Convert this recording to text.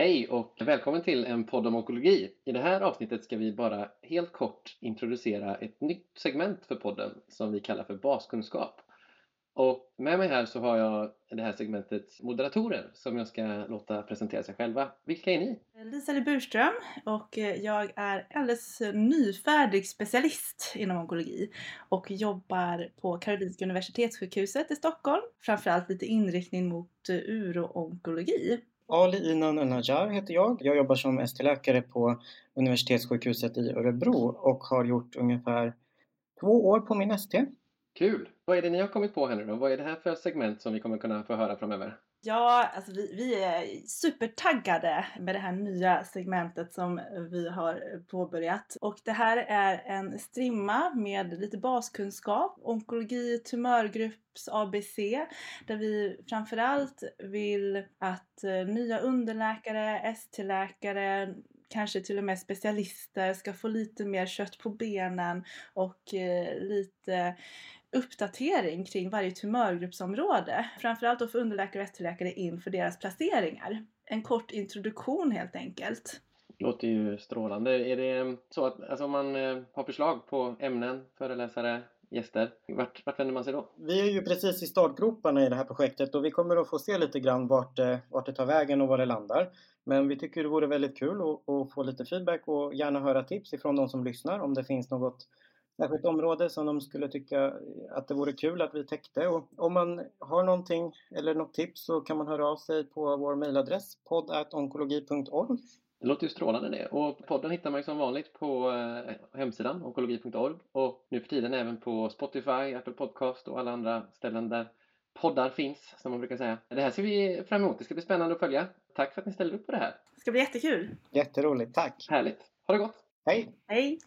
Hej och välkommen till en podd om onkologi. I det här avsnittet ska vi bara helt kort introducera ett nytt segment för podden som vi kallar för baskunskap. Och med mig här så har jag det här segmentets moderatorer som jag ska låta presentera sig själva. Vilka är ni? Lisa Burström och jag är alldeles nyfärdig specialist inom onkologi och jobbar på Karolinska Universitetssjukhuset i Stockholm. Framförallt lite inriktning mot uro-onkologi. Ali Inan El-Najjar heter jag. Jag jobbar som ST-läkare på Universitetssjukhuset i Örebro och har gjort ungefär två år på min ST. Kul! Vad är det ni har kommit på här nu då? Vad är det här för segment som vi kommer kunna få höra framöver? Ja, alltså vi, vi är supertaggade med det här nya segmentet som vi har påbörjat. Och det här är en strimma med lite baskunskap, onkologi, tumörgrupps ABC, där vi framförallt vill att eh, nya underläkare, ST-läkare, kanske till och med specialister ska få lite mer kött på benen och eh, lite uppdatering kring varje tumörgruppsområde. Framförallt då för underläkare och ST-läkare inför deras placeringar. En kort introduktion helt enkelt. Låter ju strålande. Är det så att alltså, om man eh, har förslag på ämnen, föreläsare, gäster, vart, vart vänder man sig då? Vi är ju precis i startgroparna i det här projektet och vi kommer att få se lite grann vart det, vart det tar vägen och var det landar. Men vi tycker det vore väldigt kul att, att få lite feedback och gärna höra tips ifrån de som lyssnar om det finns något särskilt område som de skulle tycka att det vore kul att vi täckte. Och om man har någonting eller något tips så kan man höra av sig på vår mejladress poddonkologi.org. Det låter ju strålande det. Och podden hittar man ju som vanligt på eh, hemsidan onkologi.org och nu för tiden även på Spotify, Apple Podcast och alla andra ställen där poddar finns, som man brukar säga. Det här ser vi fram emot. Det ska bli spännande att följa. Tack för att ni ställde upp på det här. Det ska bli jättekul. Jätteroligt. Tack! Härligt. Ha det gott! Hej! Hej!